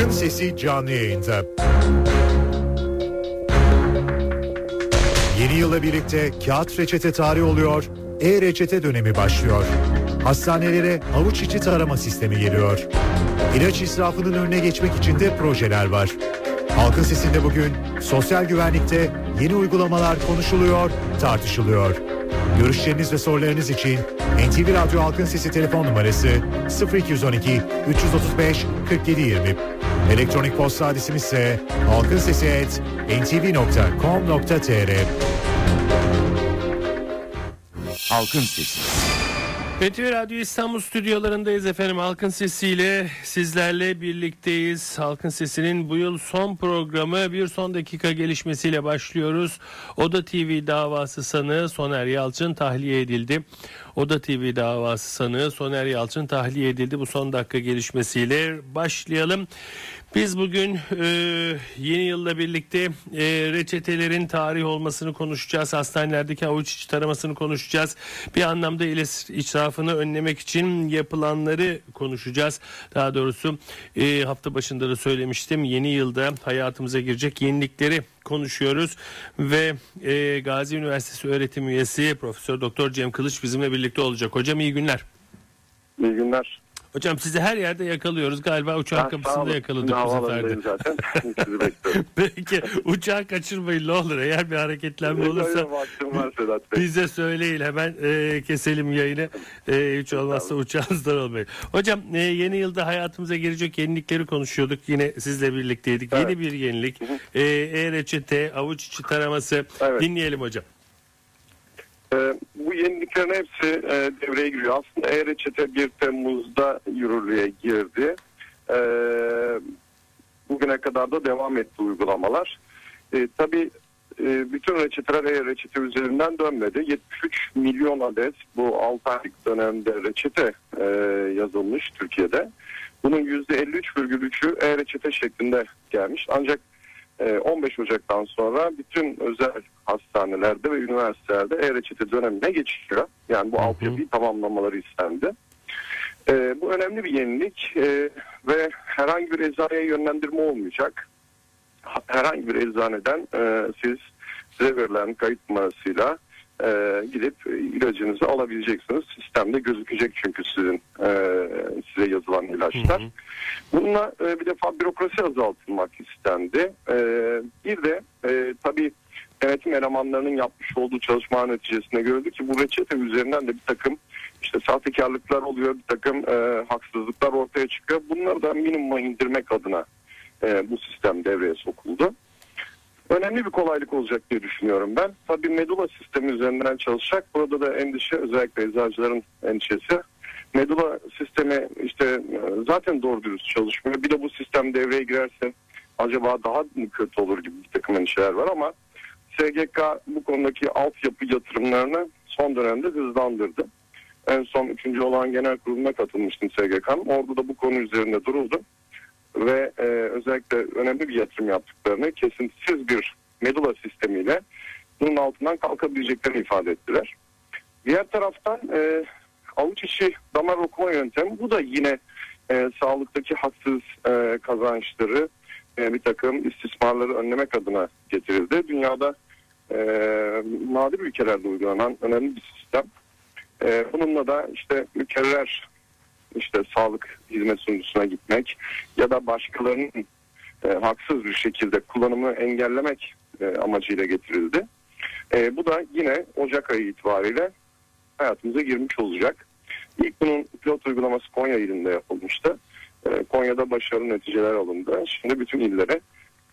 Halkın Sesi canlı yayında. Yeni yıla birlikte kağıt reçete tarihi oluyor, e-reçete dönemi başlıyor. Hastanelere avuç içi tarama sistemi geliyor. İlaç israfının önüne geçmek için de projeler var. Halkın Sesi'nde bugün sosyal güvenlikte yeni uygulamalar konuşuluyor, tartışılıyor. Görüşleriniz ve sorularınız için NTV Radyo Halkın Sesi telefon numarası 0212 335 4720. Elektronik posta adresimiz ise halkinsesi@ntv.com.tr. Halkın Sesi. NTV Radyo İstanbul stüdyolarındayız efendim. Halkın Sesi'yle sizlerle birlikteyiz. Halkın Sesi'nin bu yıl son programı bir son dakika gelişmesiyle başlıyoruz. Oda TV davası sanığı Soner Yalçın tahliye edildi. Oda TV davası sanığı Soner Yalçın tahliye edildi. Bu son dakika gelişmesiyle başlayalım. Biz bugün e, yeni yılla birlikte e, reçetelerin tarih olmasını konuşacağız. Hastanelerdeki avuç içi taramasını konuşacağız. Bir anlamda israfını önlemek için yapılanları konuşacağız. Daha doğrusu e, hafta başında da söylemiştim. Yeni yılda hayatımıza girecek yenilikleri konuşuyoruz ve e, Gazi Üniversitesi öğretim üyesi Profesör Doktor Cem Kılıç bizimle birlikte olacak. Hocam iyi günler. İyi günler. Hocam sizi her yerde yakalıyoruz. Galiba uçağın sağ kapısında yakaladık bu sefer de. zaten. Sizi bekliyorum. Peki uçağı kaçırmayın ne olur. Eğer bir hareketlenme olursa bize söyleyin hemen e, keselim yayını. E, hiç olmazsa uçağınızdan olmayın. Hocam e, yeni yılda hayatımıza girecek yenilikleri konuşuyorduk. Yine sizle birlikteydik. Evet. Yeni bir yenilik. E, E-reçete, avuç içi taraması. Evet. Dinleyelim hocam. Ee, bu yeniliklerin hepsi e, devreye giriyor. Aslında e-reçete 1 Temmuz'da yürürlüğe girdi. Ee, bugüne kadar da devam etti uygulamalar. Ee, tabii e, bütün reçeteler e-reçete üzerinden dönmedi. 73 milyon adet bu 6 aylık dönemde reçete e, yazılmış Türkiye'de. Bunun %53,3'ü e-reçete şeklinde gelmiş. Ancak e, 15 Ocak'tan sonra bütün özel hastanelerde ve üniversitelerde e-reçete dönemine geçiyor. Yani bu altyapıyı tamamlamaları istendi. E, bu önemli bir yenilik e, ve herhangi bir eczaneye yönlendirme olmayacak. Ha- Herhangi bir eczaneden e, siz size verilen kayıt numarasıyla e, gidip ilacınızı alabileceksiniz. Sistemde gözükecek çünkü sizin e, size yazılan ilaçlar. Bununla e, bir defa bürokrasi azaltılmak istendi. E, bir de e, tabii denetim elemanlarının yapmış olduğu çalışma neticesinde gördük ki bu reçete üzerinden de bir takım işte sahtekarlıklar oluyor, bir takım e, haksızlıklar ortaya çıkıyor. Bunları da minimuma indirmek adına e, bu sistem devreye sokuldu. Önemli bir kolaylık olacak diye düşünüyorum ben. Tabii medula sistemi üzerinden çalışacak. Burada da endişe özellikle eczacıların endişesi. Medula sistemi işte zaten doğru dürüst çalışmıyor. Bir de bu sistem devreye girerse acaba daha mı kötü olur gibi bir takım endişeler var ama SGK bu konudaki altyapı yatırımlarını son dönemde hızlandırdı. En son 3. olan genel kuruluna katılmıştım SGK'nın. Orada da bu konu üzerinde duruldu. Ve e, özellikle önemli bir yatırım yaptıklarını kesintisiz bir medula sistemiyle bunun altından kalkabileceklerini ifade ettiler. Diğer taraftan e, avuç içi damar okuma yöntemi bu da yine e, sağlıktaki haksız e, kazançları e, bir takım istismarları önlemek adına getirildi. Dünyada e, nadir ülkelerde uygulanan önemli bir sistem. E, bununla da işte mükerrer işte sağlık hizmet sunucusuna gitmek ya da başkalarının e, haksız bir şekilde kullanımı engellemek e, amacıyla getirildi. E, bu da yine Ocak ayı itibariyle hayatımıza girmiş olacak. İlk bunun pilot uygulaması Konya ilinde yapılmıştı. E, Konya'da başarılı neticeler alındı. Şimdi bütün illere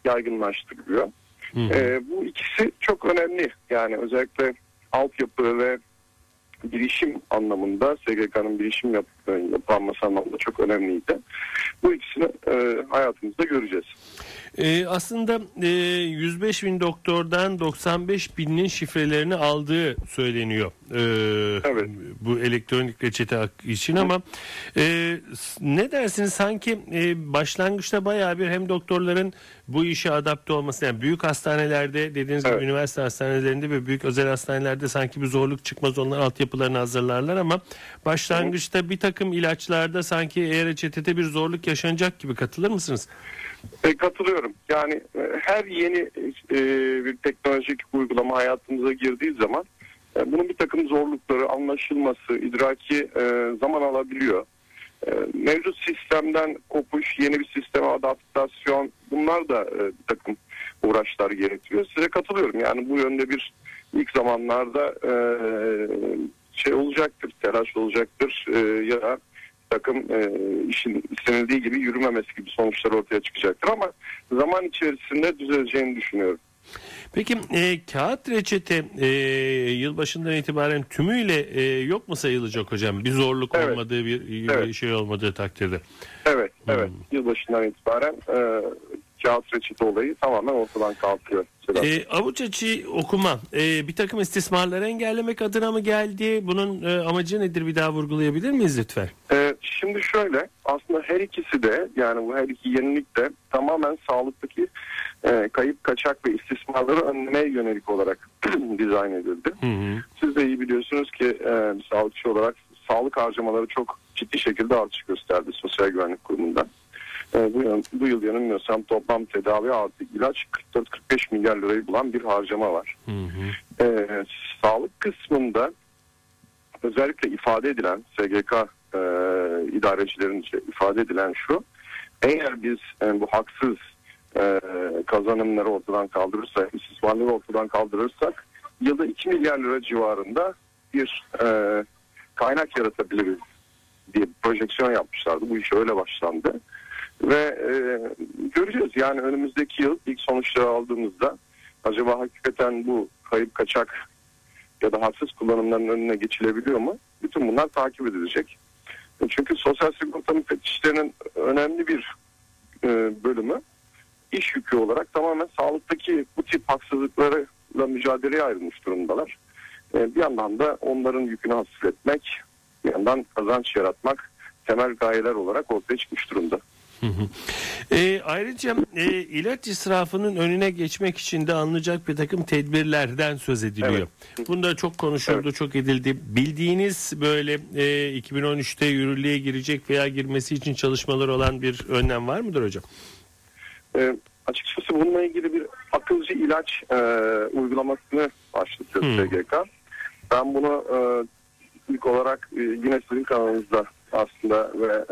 yaygınlaştırılıyor. E, bu ikisi çok önemli. Yani özellikle altyapı ve bilişim anlamında SGK'nın bilişim yap, yapılanması anlamında çok önemliydi. Bu ikisini e, hayatımızda göreceğiz. Ee, aslında e, 105 bin doktordan 95 binin şifrelerini aldığı söyleniyor e, Evet. bu elektronik reçete için ama e, ne dersiniz sanki e, başlangıçta bayağı bir hem doktorların bu işe adapte olması yani büyük hastanelerde dediğiniz gibi Evet. üniversite hastanelerinde ve büyük özel hastanelerde sanki bir zorluk çıkmaz onlar altyapılarını hazırlarlar ama başlangıçta bir takım ilaçlarda sanki e-reçetede bir zorluk yaşanacak gibi katılır mısınız? E, katılıyorum. Yani e, her yeni e, bir teknolojik uygulama hayatımıza girdiği zaman e, bunun bir takım zorlukları, anlaşılması, idraki e, zaman alabiliyor. E, mevcut sistemden kopuş, yeni bir sisteme adaptasyon bunlar da e, bir takım uğraşlar gerektiriyor. Size katılıyorum. Yani bu yönde bir ilk zamanlarda e, şey olacaktır, telaş olacaktır e, ya da takım e, işin istenildiği gibi yürümemesi gibi sonuçlar ortaya çıkacaktır ama zaman içerisinde düzeleceğini düşünüyorum. Peki e, kağıt reçete e, yılbaşından itibaren tümüyle e, yok mu sayılacak hocam? Bir zorluk Evet. olmadığı bir, Evet. şey olmadığı takdirde. Evet, Hmm. evet. Yılbaşından itibaren e, kağıt reçete olayı tamamen ortadan kalkıyor. E, avuç içi okuma e, bir takım istismarları engellemek adına mı geldi? Bunun e, amacı nedir bir daha vurgulayabilir miyiz lütfen? Ee, şimdi şöyle aslında her ikisi de yani bu her iki yenilik de tamamen sağlıktaki e, kayıp kaçak ve istismarları önlemeye yönelik olarak dizayn edildi. Hı hı. Siz de iyi biliyorsunuz ki e, sağlıkçı olarak sağlık harcamaları çok ciddi şekilde artış gösterdi Sosyal Güvenlik Kurumu'nda. E, bu, yıl, bu yıl yanılmıyorsam toplam tedavi artı ilaç 44-45 milyar lirayı bulan bir harcama var. Hı hı. Ee, sağlık kısmında özellikle ifade edilen SGK e, idarecilerince ifade edilen şu eğer biz e, bu haksız e, kazanımları ortadan kaldırırsak, istismarları ortadan kaldırırsak yılda 2 milyar lira civarında bir e, kaynak yaratabiliriz diye bir projeksiyon yapmışlardı. Bu iş öyle başlandı. Ve e, göreceğiz yani önümüzdeki yıl ilk sonuçları aldığımızda acaba hakikaten bu kayıp kaçak ya da haksız kullanımların önüne geçilebiliyor mu? Bütün bunlar takip edilecek. Çünkü sosyal sigorta müfettişlerinin önemli bir e, bölümü iş yükü olarak tamamen sağlıktaki bu tip haksızlıklarla mücadeleye ayrılmış durumdalar. E, bir yandan da onların yükünü hafifletmek, bir yandan kazanç yaratmak temel gayeler olarak ortaya çıkmış durumda. E, ayrıca e, ilaç israfının önüne geçmek için de alınacak bir takım tedbirlerden söz ediliyor. Bunda çok konuşuldu, çok edildi. Bildiğiniz böyle e, 2013'te yürürlüğe girecek veya girmesi için çalışmalar olan bir önlem var mıdır hocam? E, açıkçası bununla ilgili bir akılcı ilaç e, uygulamasını başlatıyor. SGK. Ben bunu e, ilk olarak e, yine sizin kanalınızda aslında ve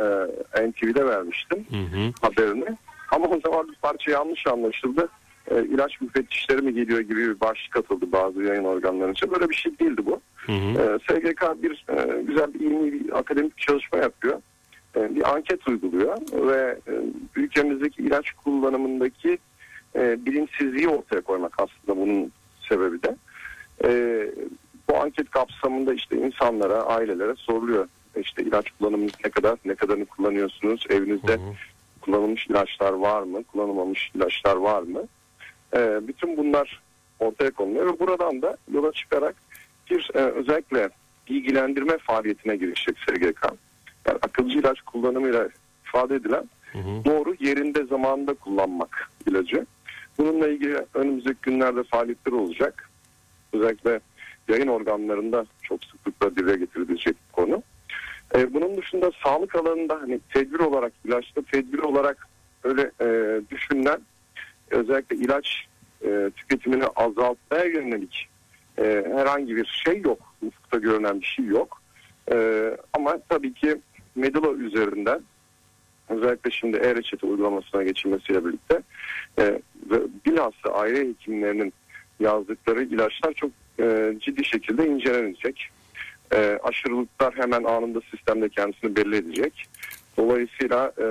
e, NTV'de vermiştim Hı hı. haberini. Ama o zaman bir parça yanlış anlaşıldı. E, ilaç müfettişleri mi geliyor gibi bir başlık atıldı bazı yayın organlarınca. Böyle bir şey değildi bu. Hı hı. E, SGK bir e, güzel bir ilmi bir akademik çalışma yapıyor. E, bir anket uyguluyor ve e, ülkemizdeki ilaç kullanımındaki e, bilinçsizliği ortaya koymak aslında bunun sebebi de. E, bu anket kapsamında işte insanlara, ailelere soruluyor. İşte ilaç kullanımınız ne kadar, ne kadarını kullanıyorsunuz, evinizde Hı hı. kullanılmış ilaçlar var mı, kullanılmamış ilaçlar var mı? E, bütün bunlar ortaya konuluyor ve buradan da yola çıkarak bir e, özellikle bilgilendirme faaliyetine girişecek SGK. Yani akılcı ilaç kullanımıyla ifade edilen Hı hı. doğru yerinde zamanında kullanmak ilacı. Bununla ilgili önümüzdeki günlerde faaliyetler olacak. Özellikle yayın organlarında çok sıklıkla dile getirilecek konu. Ee, bunun dışında sağlık alanında hani tedbir olarak ilaçta tedbir olarak öyle e, düşünülen özellikle ilaç e, tüketimini azaltmaya yönelik e, herhangi bir şey yok. Ufukta görünen bir şey yok. E, ama tabii ki Medula üzerinden özellikle şimdi e-reçete uygulamasına geçilmesiyle birlikte e, ve bilhassa aile hekimlerinin yazdıkları ilaçlar çok e, ciddi şekilde incelenecek. E, aşırılıklar hemen anında sistemde kendisini belli edecek. Dolayısıyla e,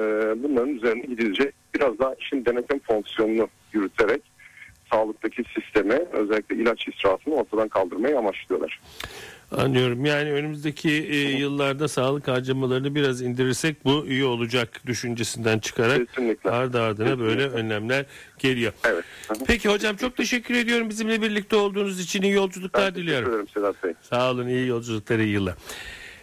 bunların üzerine gidilecek. Biraz daha işin denetim fonksiyonunu yürüterek sağlıktaki sistemi özellikle ilaç israfını ortadan kaldırmayı amaçlıyorlar. Anlıyorum. Yani önümüzdeki e, yıllarda sağlık harcamalarını biraz indirirsek bu iyi olacak düşüncesinden çıkarak Kesinlikle. ardı ardına böyle Kesinlikle. önlemler geliyor. Evet. Peki hocam çok teşekkür ediyorum bizimle birlikte olduğunuz için iyi yolculuklar Ben teşekkür diliyorum. ederim Sedat Bey. Sağ olun iyi yolculuklar iyi yıllar.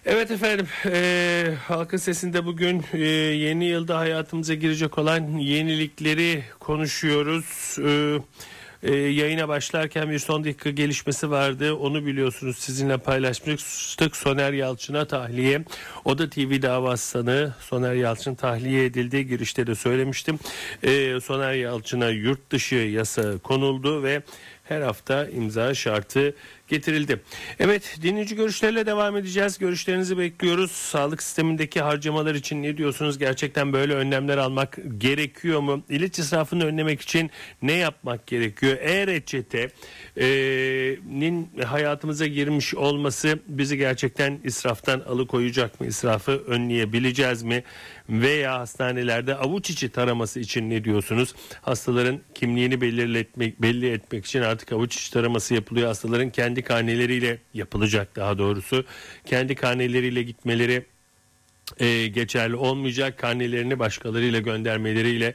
Evet efendim e, halkın sesinde bugün e, yeni yılda hayatımıza girecek olan yenilikleri konuşuyoruz. E, e, yayına başlarken bir son dakika gelişmesi vardı. Onu biliyorsunuz sizinle paylaşmıştık. Soner Yalçın'a tahliye. O da TV davası sanığı. Soner Yalçın tahliye edildi. Girişte de söylemiştim. E, Soner Yalçın'a yurt dışı yasa konuldu ve her hafta imza şartı getirildi. Evet dinleyici görüşlerle devam edeceğiz. Görüşlerinizi bekliyoruz. Sağlık sistemindeki harcamalar için ne diyorsunuz? Gerçekten böyle önlemler almak gerekiyor mu? İlaç israfını önlemek için ne yapmak gerekiyor? E-reçete'nin hayatımıza girmiş olması bizi gerçekten israftan alıkoyacak mı? İsrafı önleyebileceğiz mi? Veya hastanelerde avuç içi taraması için ne diyorsunuz? Hastaların kimliğini belirletmek, belli etmek için artık avuç içi taraması yapılıyor. Hastaların kendi karneleriyle yapılacak daha doğrusu. Kendi karneleriyle gitmeleri e, geçerli olmayacak. Karnelerini başkalarıyla göndermeleriyle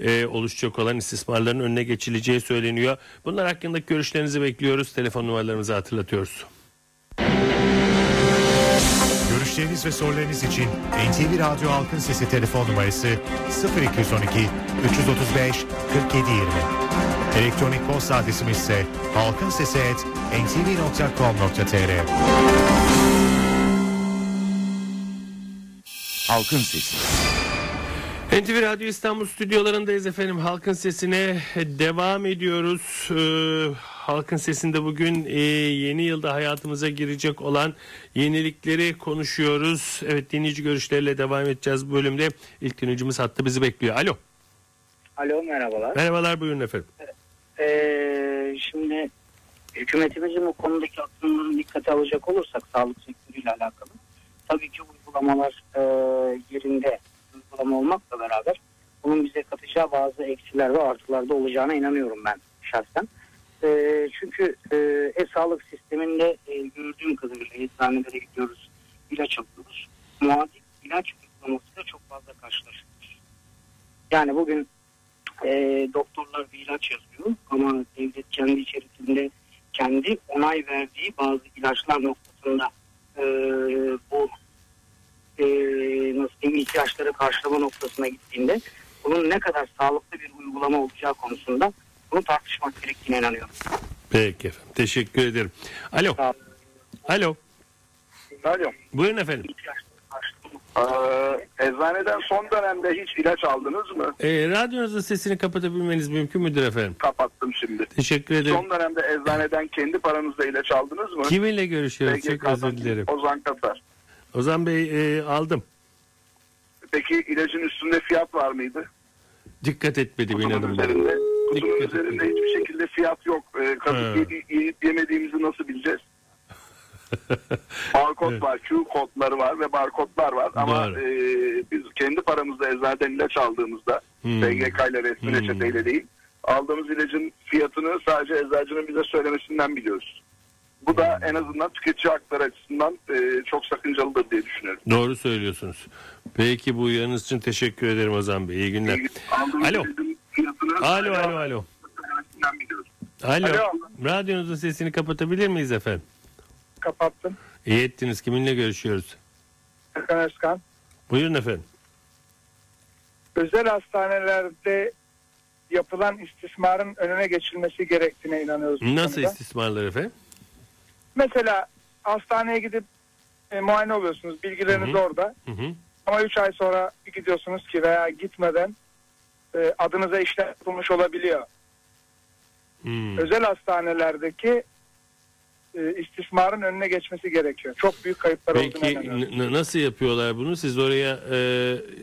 e, oluşacak olan istismarların önüne geçileceği söyleniyor. Bunlar hakkındaki görüşlerinizi bekliyoruz. Telefon numaralarımızı hatırlatıyoruz. Görüşleriniz ve sorularınız için NTV Radyo Halkın Sesi telefon numarası 0212 335 4720. Elektronik posta adresimiz ise halkinsesi@ntv.com.tr. Halkın Sesi. NTV Radyo İstanbul stüdyolarındayız efendim. Halkın Sesi'ne devam ediyoruz. Ee, Halkın Sesi'nde bugün e, yeni yılda hayatımıza girecek olan yenilikleri konuşuyoruz. Evet dinleyici görüşleriyle devam edeceğiz bu bölümde. İlk dinleyicimiz hattı bizi bekliyor. Alo. Alo merhabalar. Merhabalar buyurun efendim. Ee, şimdi hükümetimizin bu konudaki adımlarını dikkate alacak olursak sağlık sektörüyle alakalı tabii ki uygulamalar e, yerinde uygulama olmakla beraber bunun bize katacağı bazı eksiler ve artılar da olacağına inanıyorum ben şahsen. E, çünkü e, e-sağlık sisteminde e, gördüğüm kadarıyla eczanelere gidiyoruz, ilaç alıyoruz. Muadil ilaç uygulamasıyla çok fazla karşılaşıyoruz. Yani bugün e, doktorlar bir ilaç yazıyor ama devlet kendi içerisinde kendi onay verdiği bazı ilaçlar noktasında e, bu e, nasıl diyeyim ihtiyaçları karşılama noktasına gittiğinde bunun ne kadar sağlıklı bir uygulama olacağı konusunda bunu tartışmak gerektiğine inanıyorum. Peki efendim. Teşekkür ederim. Alo. Alo. Alo. Buyurun efendim. Karşılama Ee, eczaneden son dönemde hiç ilaç aldınız mı? Ee, radyonuzun sesini kapatabilmeniz mümkün müdür efendim? Kapattım şimdi. Teşekkür ederim. Son dönemde eczaneden kendi paranızla ilaç aldınız mı? Kiminle görüşüyoruz? Çok SGK'dan özür dilerim. Ozan Katar. Ozan Bey e, aldım. Peki ilacın üstünde fiyat var mıydı? Dikkat etmedi Kutunun inanın üzerinde, kutunun Dikkat üzerinde etmedim. hiçbir şekilde fiyat yok. Ee, kazık yedi- yiyip yemediğimizi nasıl bileceğiz? Barkod Evet. var, Q kodları var ve barkodlar var. Ama Doğru. e, biz kendi paramızla eczaneden ilaç aldığımızda Hmm. SGK ile resmi Hmm. reçeteyle değil aldığımız ilacın fiyatını sadece eczacının bize söylemesinden biliyoruz. Bu da en azından tüketici hakları açısından e, çok sakıncalıdır diye düşünüyorum. Doğru söylüyorsunuz. Peki bu uyarınız için teşekkür ederim Ozan Bey. İyi günler. Alo. Alo alo alo. Alo. Alo. Radyonuzun sesini kapatabilir miyiz efendim? Kapattım. İyi ettiniz. Kiminle görüşüyoruz? Erkan Özkan. Buyurun efendim. Özel hastanelerde yapılan istismarın önüne geçilmesi gerektiğine inanıyoruz. Nasıl istismarlar efendim? Mesela hastaneye gidip e, muayene oluyorsunuz. Bilgileriniz Hı hı. orada. Hı hı. Ama 3 ay sonra bir gidiyorsunuz ki veya gitmeden e, adınıza işlem yapılmış olabiliyor. Hmm. Özel hastanelerdeki e, istismarın önüne geçmesi gerekiyor. Çok büyük kayıplar olduğuna Peki inanıyorum. n- n- nasıl yapıyorlar bunu? Siz oraya e,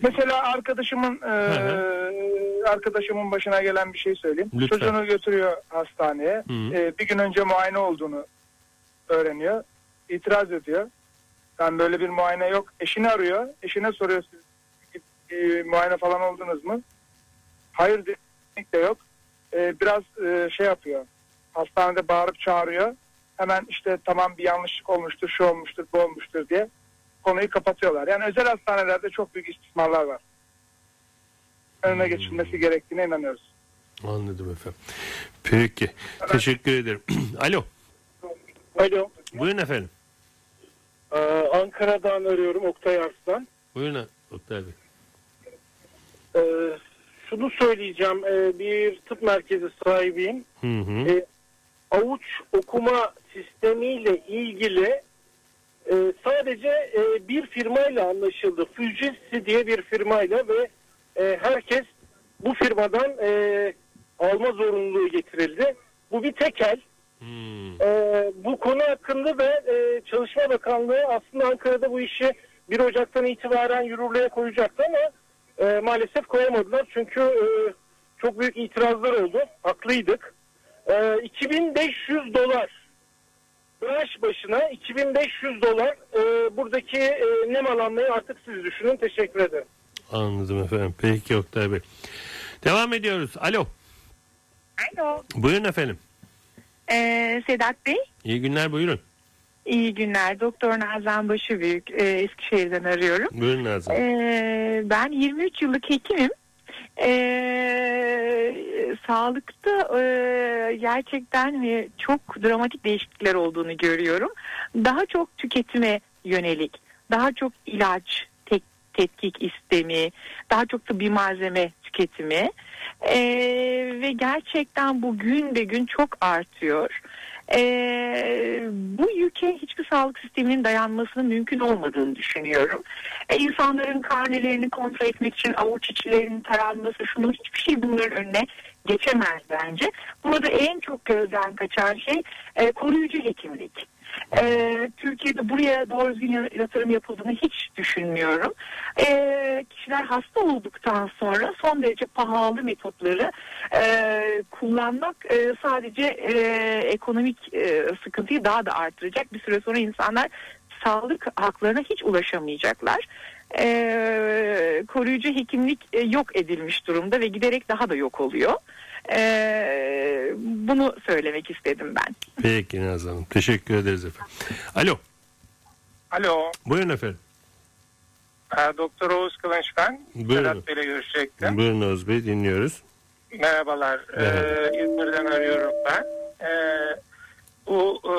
Mesela arkadaşımın e, arkadaşımın başına gelen bir şey söyleyeyim. Lütfen. Çocuğunu götürüyor hastaneye. Hı. E, bir gün önce muayene olduğunu öğreniyor. İtiraz ediyor. Ben böyle bir muayene yok. Eşini arıyor. Eşine soruyor siz e, muayene falan oldunuz mu? Hayır kesinlikle yok. E, biraz e, şey yapıyor. Hastanede bağırıp çağırıyor. Hemen işte tamam bir yanlışlık olmuştur, şu olmuştur, bu olmuştur diye konuyu kapatıyorlar. Yani özel hastanelerde çok büyük istismarlar var. Önüne geçilmesi gerektiğine inanıyoruz. Anladım efendim. Peki. Teşekkür ederim. Alo. Alo. Buyurun efendim. Ee, Ankara'dan arıyorum Oktay Arslan. Buyurun Oktay Bey. Ee, şunu söyleyeceğim. Ee, bir tıp merkezi sahibiyim. Hı hı. Ee, avuç okuma sistemiyle ilgili e, sadece e, bir firmayla anlaşıldı. Fujitsu diye bir firmayla ve e, herkes bu firmadan e, alma zorunluluğu getirildi. Bu bir tekel. Hmm. Ee, bu konu hakkında da e, Çalışma Bakanlığı aslında Ankara'da bu işi 1 Ocak'tan itibaren yürürlüğe koyacaktı ama e, maalesef koyamadılar. Çünkü e, çok büyük itirazlar oldu. Haklıydık. E, 2500 dolar branş başına 2500 dolar e, buradaki e, nem alanmayı artık siz düşünün. Teşekkür ederim. Anladım efendim. Peki Oktay Bey. Devam ediyoruz. Alo. Alo. Buyurun efendim. Ee, Sedat Bey. İyi günler buyurun. İyi günler. Doktor Nazan Başıbüyük. E, Eskişehir'den arıyorum. Buyurun Nazan. Ee, ben 23 yıllık hekimim. Ee, sağlıkta e, gerçekten e, çok dramatik değişiklikler olduğunu görüyorum. Daha çok tüketime yönelik, daha çok ilaç, tek, tetkik istemi, daha çok tıbbi malzeme tüketimi Ee, ve gerçekten bu gün be gün çok artıyor. Ee, bu yüke hiçbir sağlık sisteminin dayanmasının mümkün olmadığını düşünüyorum. Ee, insanların karnelerini kontrol etmek için avuç içlerinin taranması, şunun hiçbir şey bunların önüne geçemez bence. Burada en çok gözden kaçan şey e, koruyucu hekimlik. Ee, Türkiye'de buraya doğru düzgün yatırım yapıldığını hiç düşünmüyorum. Ee, kişiler hasta olduktan sonra son derece pahalı metotları e, kullanmak e, sadece e, ekonomik e, sıkıntıyı daha da artıracak. Bir süre sonra insanlar sağlık haklarına hiç ulaşamayacaklar. Ee, koruyucu hekimlik e, yok edilmiş durumda ve giderek daha da yok oluyor. Ee, bunu söylemek istedim ben. Peki Nazan Hanım. Teşekkür ederiz efendim. Alo. Alo, Buyurun efendim. E, Doktor Oğuz Kılınç ben. Buyurun. Sedat Bey'le görüşecektim. Buyurun Oğuz Bey dinliyoruz. Merhabalar, Merhaba. Ee, İzmir'den arıyorum ben. Ee, bu e,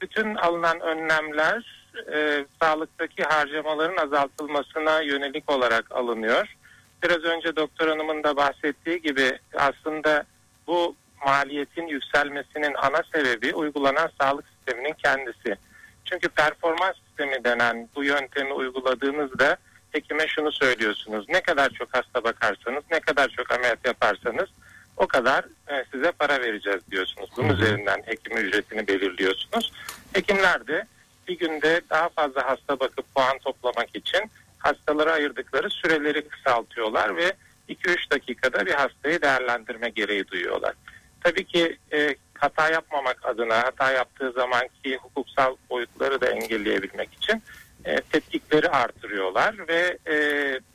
bütün alınan önlemler e, sağlıktaki harcamaların azaltılmasına yönelik olarak alınıyor. Biraz önce doktor hanımın da bahsettiği gibi aslında bu maliyetin yükselmesinin ana sebebi uygulanan sağlık sisteminin kendisi. Çünkü performans sistemi denen bu yöntemi uyguladığınızda hekime şunu söylüyorsunuz. Ne kadar çok hasta bakarsanız, ne kadar çok ameliyat yaparsanız o kadar e, size para vereceğiz diyorsunuz. Bunun üzerinden hekim ücretini belirliyorsunuz. Hekimler de bir günde daha fazla hasta bakıp puan toplamak için hastalara ayırdıkları süreleri kısaltıyorlar ve 2-3 dakikada bir hastayı değerlendirme gereği duyuyorlar. Tabii ki e, hata yapmamak adına hata yaptığı zamanki hukuksal boyutları da engelleyebilmek için e, tetkikleri artırıyorlar ve e,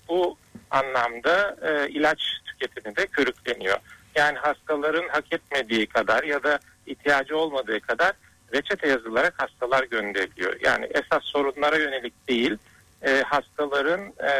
bu anlamda e, ilaç tüketimi de körükleniyor. Yani hastaların hak etmediği kadar ya da ihtiyacı olmadığı kadar reçete yazılarak hastalar gönderiliyor. Yani esas sorunlara yönelik değil, e, hastaların e,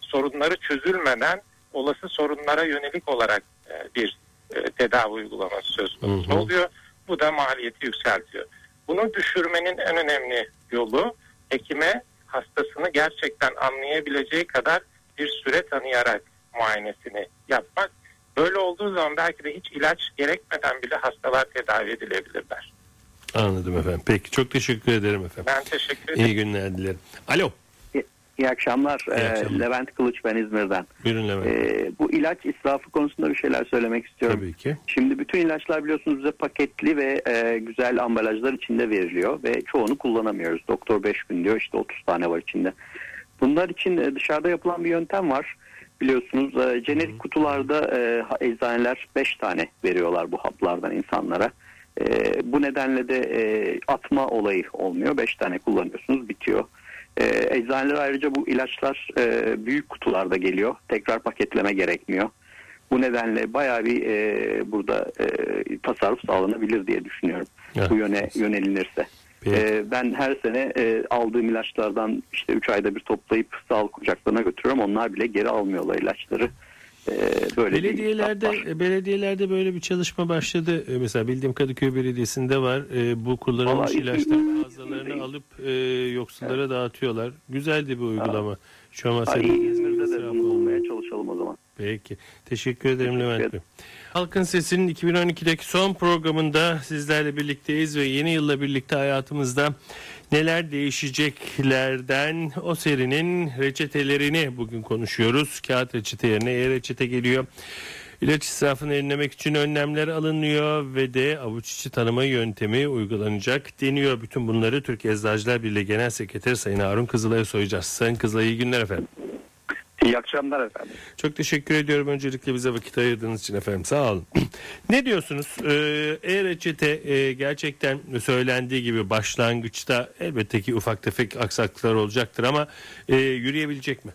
sorunları çözülmeden olası sorunlara yönelik olarak e, bir e, tedavi uygulaması söz konusu Hı hı. oluyor. Bu da maliyeti yükseltiyor. Bunu düşürmenin en önemli yolu hekime hastasını gerçekten anlayabileceği kadar bir süre tanıyarak muayenesini yapmak. Böyle olduğu zaman belki de hiç ilaç gerekmeden bile hastalar tedavi edilebilirler. Anladım efendim. Peki çok teşekkür ederim efendim. Ben teşekkür ederim. İyi günler dilerim. Alo. İyi akşamlar. İyi Ee, akşamlar. Levent Kılıç ben İzmir'den. Buyurun Levent. Ee, bu ilaç israfı konusunda bir şeyler söylemek istiyorum. Tabii ki. Şimdi bütün ilaçlar biliyorsunuz bize paketli ve e, güzel ambalajlar içinde veriliyor ve çoğunu kullanamıyoruz. Doktor 5 gün diyor işte 30 tane var içinde. Bunlar için e, dışarıda yapılan bir yöntem var. Biliyorsunuz e, jenerik kutularda e, eczaneler 5 tane veriyorlar bu haplardan insanlara. E, bu nedenle de e, atma olayı olmuyor. 5 tane kullanıyorsunuz bitiyor. E, eczaneler ayrıca bu ilaçlar e, büyük kutularda geliyor. Tekrar paketleme gerekmiyor. Bu nedenle bayağı bir e, burada e, tasarruf sağlanabilir diye düşünüyorum. Evet. bu yöne yönelinirse. Peki. Ee, ben her sene e, aldığım ilaçlardan işte 3 ayda bir toplayıp sağlık ocaklarına götürüyorum. Onlar bile geri almıyorlar ilaçları. Ee, böyle bir Belediyelerde var. belediyelerde böyle bir çalışma başladı. Ee, Mesela bildiğim Kadıköy Belediyesi'nde var. Ee, bu kullanılmış Vallahi- ilaçların fazlalarını alıp e, yoksullara dağıtıyorlar. Güzeldi bir uygulama. Şu an Ha, İzmir'de de bulmaya çalışalım o zaman. Peki. Teşekkür ederim Teşekkür Levent Bey. Halkın Sesi'nin 2012'deki son programında sizlerle birlikteyiz ve yeni yılla birlikte hayatımızda neler değişeceklerden o serinin reçetelerini bugün konuşuyoruz. Kağıt reçete yerine e-reçete geliyor. İlaç israfını önlemek için önlemler alınıyor ve de avuç içi tanıma yöntemi uygulanacak deniyor. Bütün bunları Türk Eczacılar Birliği Genel Sekreteri Sayın Harun Kızılay'a soracağız. Sayın Kızılay iyi günler efendim. İyi akşamlar efendim. Çok teşekkür ediyorum öncelikle bize vakit ayırdığınız için efendim sağ olun. ne diyorsunuz? Ee, E-reçete e, gerçekten söylendiği gibi başlangıçta elbette ki ufak tefek aksaklıklar olacaktır ama e, yürüyebilecek mi?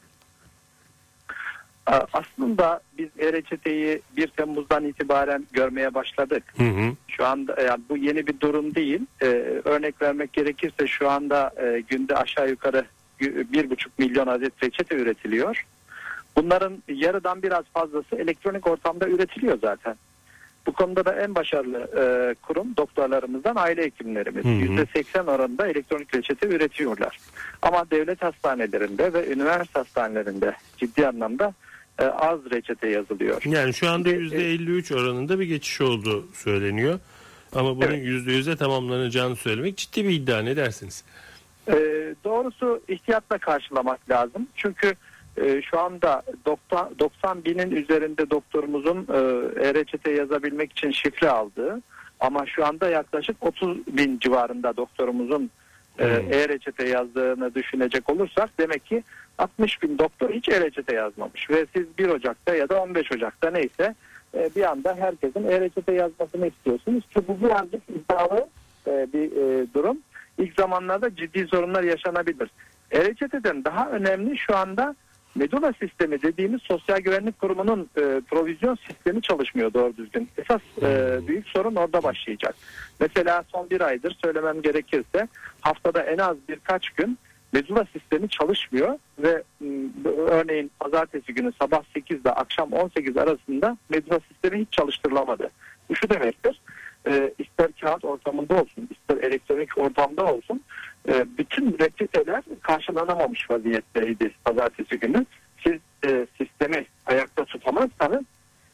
Aa, Aslında biz e-reçeteyi 1 Temmuz'dan itibaren görmeye başladık. Hı hı. Şu anda yani bu yeni bir durum değil. Ee, örnek vermek gerekirse şu anda e, günde aşağı yukarı bir buçuk milyon adet reçete üretiliyor. Bunların yarıdan biraz fazlası elektronik ortamda üretiliyor zaten. Bu konuda da en başarılı e, kurum doktorlarımızdan aile hekimlerimiz. Hı. %80 oranında elektronik reçete üretiyorlar. Ama devlet hastanelerinde ve üniversite hastanelerinde ciddi anlamda e, az reçete yazılıyor. Yani şu anda E, %53 oranında bir geçiş olduğu söyleniyor. Ama bunun Evet. %100'e tamamlanacağını söylemek ciddi bir iddia ne dersiniz? Ee, doğrusu ihtiyatla karşılamak lazım. Çünkü e, şu anda 90, 90 binin üzerinde doktorumuzun e, e-reçete yazabilmek için şifre aldığı ama şu anda yaklaşık 30 bin civarında doktorumuzun e, Hmm. e-reçete yazdığını düşünecek olursak demek ki 60 bin doktor hiç e-reçete yazmamış ve siz 1 Ocak'ta ya da 15 Ocak'ta neyse e, bir anda herkesin e-reçete yazmasını istiyorsunuz ki bu birazcık iddialı e, bir e, durum. İlk zamanlarda ciddi sorunlar yaşanabilir. E-reçeteden daha önemli şu anda medula sistemi dediğimiz sosyal güvenlik kurumunun e, provizyon sistemi çalışmıyor doğru düzgün. Esas e, büyük sorun orada başlayacak. Mesela son bir aydır söylemem gerekirse haftada en az birkaç gün medula sistemi çalışmıyor ve m, örneğin pazartesi günü sabah 8 ile akşam 18 arasında medula sistemi hiç çalıştırılamadı. Bu şu demektir. E, ister kağıt ortamında olsun, ister elektronik ortamda olsun e, bütün reçeteler karşılanamamış vaziyetteydi pazartesi günü. Siz e, sistemi ayakta tutamazsanız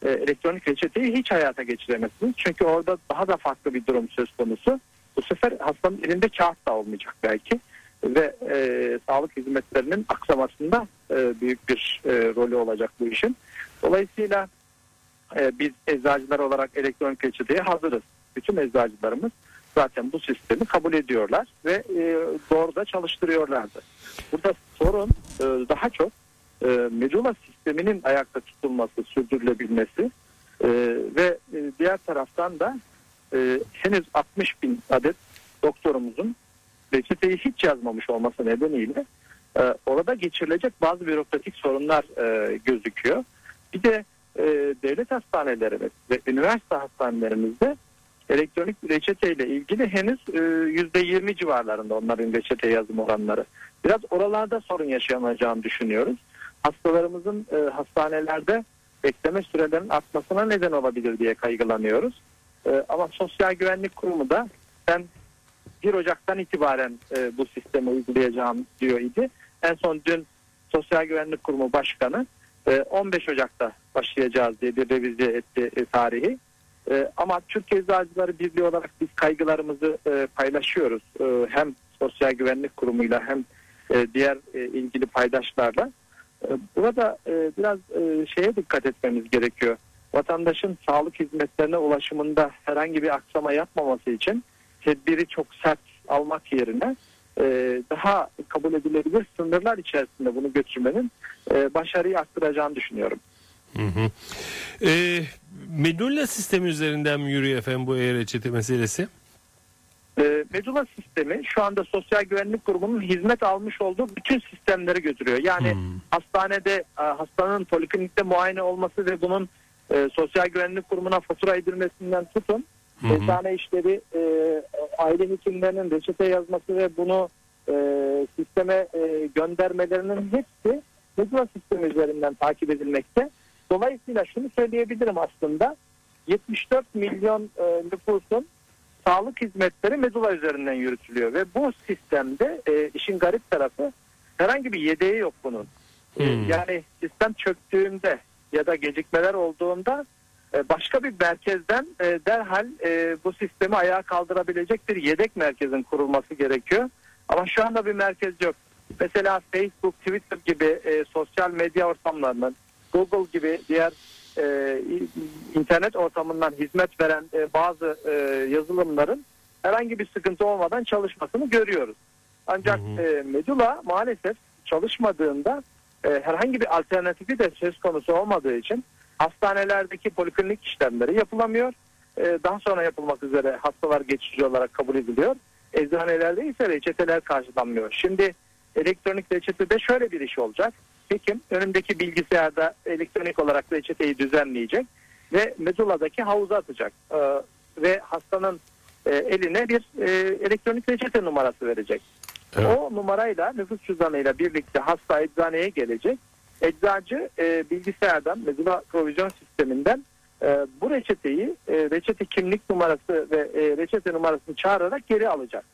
e, elektronik reçeteyi hiç hayata geçiremezsiniz. Çünkü orada daha da farklı bir durum söz konusu. Bu sefer hastanın elinde kağıt da olmayacak belki ve e, sağlık hizmetlerinin aksamasında e, büyük bir e, rolü olacak bu işin. Dolayısıyla e, biz eczacılar olarak elektronik reçeteye hazırız. Bütün eczacılarımız zaten bu sistemi kabul ediyorlar ve e, doğru da çalıştırıyorlardı. Burada sorun e, daha çok e, medula sisteminin ayakta tutulması, sürdürülebilmesi e, ve e, diğer taraftan da e, henüz 60 bin adet doktorumuzun reçeteyi hiç yazmamış olması nedeniyle e, orada geçirilecek bazı bürokratik sorunlar e, gözüküyor. Bir de e, devlet hastanelerimiz ve üniversite hastanelerimizde elektronik reçeteyle ilgili henüz e, yüzde 20 civarlarında onların reçete yazım oranları. Biraz oralarda sorun yaşanacağını düşünüyoruz. Hastalarımızın e, hastanelerde bekleme sürelerinin artmasına neden olabilir diye kaygılanıyoruz. E, ama Sosyal Güvenlik Kurumu da ben 1 Ocak'tan itibaren bu sistemi uygulayacağım diyor idi. En son dün Sosyal Güvenlik Kurumu Başkanı e, 15 Ocak'ta başlayacağız diye bir revize etti tarihi. E, ama Türkiye Eczacıları Birliği olarak biz kaygılarımızı e, paylaşıyoruz. E, hem Sosyal Güvenlik Kurumu'yla hem e, diğer e, ilgili paydaşlarla. E, burada e, biraz e, şeye dikkat etmemiz gerekiyor. Vatandaşın sağlık hizmetlerine ulaşımında herhangi bir aksama yapmaması için tedbiri çok sert almak yerine e, daha kabul edilebilir sınırlar içerisinde bunu götürmenin e, başarıyı arttıracağını düşünüyorum. Hı hı. E, medulla sistemi üzerinden mi yürüyor efendim bu e-reçete meselesi? E, medula sistemi şu anda Sosyal Güvenlik Kurumu'nun hizmet almış olduğu bütün sistemleri götürüyor. Yani Hmm. hastanede e, hastanın poliklinikte muayene olması ve bunun e, Sosyal Güvenlik Kurumu'na fatura edilmesinden tutun eczane işleri, e, aile hekimlerinin reçete yazması ve bunu e, sisteme e, göndermelerinin hepsi Medula sistemi üzerinden takip edilmekte. Dolayısıyla şunu söyleyebilirim aslında 74 milyon e, nüfusun sağlık hizmetleri Medula üzerinden yürütülüyor ve bu sistemde e, işin garip tarafı herhangi bir yedeği yok bunun. E, Hmm. Yani sistem çöktüğünde ya da gecikmeler olduğunda e, başka bir merkezden e, derhal bu sistemi ayağa kaldırabilecek bir yedek merkezin kurulması gerekiyor. Ama şu anda bir merkez yok. Mesela Facebook, Twitter gibi sosyal medya ortamlarının, Google gibi diğer e, internet ortamından hizmet veren e, bazı e, yazılımların herhangi bir sıkıntı olmadan çalışmasını görüyoruz. Ancak Hı hı. e, Medula maalesef çalışmadığında e, herhangi bir alternatifi de söz konusu olmadığı için hastanelerdeki poliklinik işlemleri yapılamıyor. E, daha sonra yapılmak üzere hastalar geçici olarak kabul ediliyor. Eczanelerde ise reçeteler karşılanmıyor. Şimdi elektronik reçetede şöyle bir iş olacak. Hekim önündeki bilgisayarda elektronik olarak reçeteyi düzenleyecek ve Medula'daki havuza atacak. E, ve hastanın e, eline bir e, elektronik reçete numarası verecek. Evet. O numarayla nüfus cüzdanıyla birlikte hasta eczaneye gelecek. Eczacı e, bilgisayardan Medula provizyon sisteminden e, bu reçeteyi e, reçete kimlik numarası ve e, reçete numarasını çağırarak geri alacak.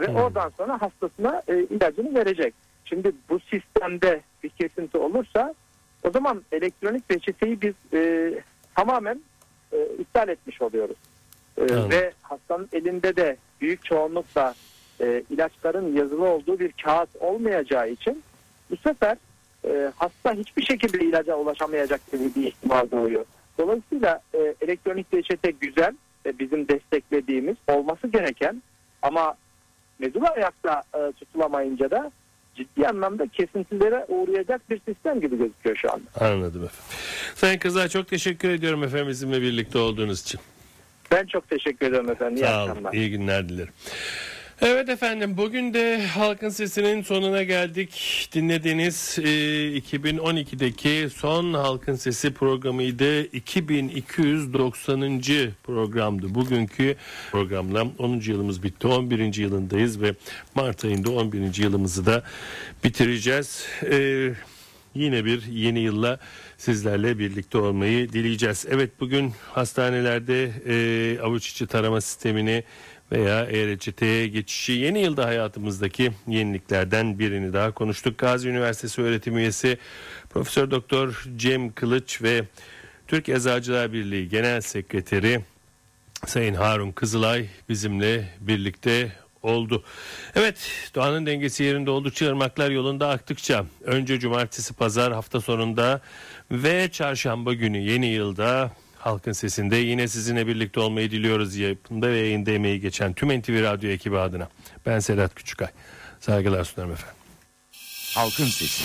Ve Hmm. oradan sonra hastasına e, ilacını verecek. Şimdi bu sistemde bir kesinti olursa o zaman elektronik reçeteyi biz e, tamamen e, iptal etmiş oluyoruz. E, ve hastanın elinde de büyük çoğunlukla e, ilaçların yazılı olduğu bir kağıt olmayacağı için bu sefer e, hasta hiçbir şekilde ilaca ulaşamayacak gibi bir ihtimal doğuyor. Dolayısıyla e, elektronik reçete güzel ve bizim desteklediğimiz olması gereken ama medula ayakta e, tutulamayınca da ciddi anlamda kesintilere uğrayacak bir sistem gibi gözüküyor şu anda. Anladım efendim. Sayın Kızlar çok teşekkür ediyorum efendim bizimle birlikte olduğunuz için. Ben çok teşekkür ederim efendim. İyi Sağ olun. İyi günler dilerim. Evet efendim bugün de Halkın Sesi'nin sonuna geldik. Dinlediğiniz e, 2012'deki son Halkın Sesi programıydı. 2290. programdı. Bugünkü programla 10. yılımız bitti. 11. yılındayız ve Mart ayında 11. yılımızı da bitireceğiz. E, yine bir yeni yılla sizlerle birlikte olmayı dileyeceğiz. Evet bugün hastanelerde e, avuç içi tarama sistemini veya e-reçeteye geçişi yeni yılda hayatımızdaki yeniliklerden birini daha konuştuk. Gazi Üniversitesi öğretim üyesi Profesör Doktor Cem Kılıç ve Türk Eczacılar Birliği Genel Sekreteri Sayın Harun Kızılay bizimle birlikte oldu. Evet doğanın dengesi yerinde oldukça ırmaklar yolunda aktıkça önce cumartesi pazar hafta sonunda ve çarşamba günü yeni yılda Halkın Sesi'nde yine sizinle birlikte olmayı diliyoruz yapımda ve yayında emeği geçen tüm NTV Radyo ekibi adına. Ben Sedat Küçükay. Saygılar sunarım efendim. Halkın Sesi.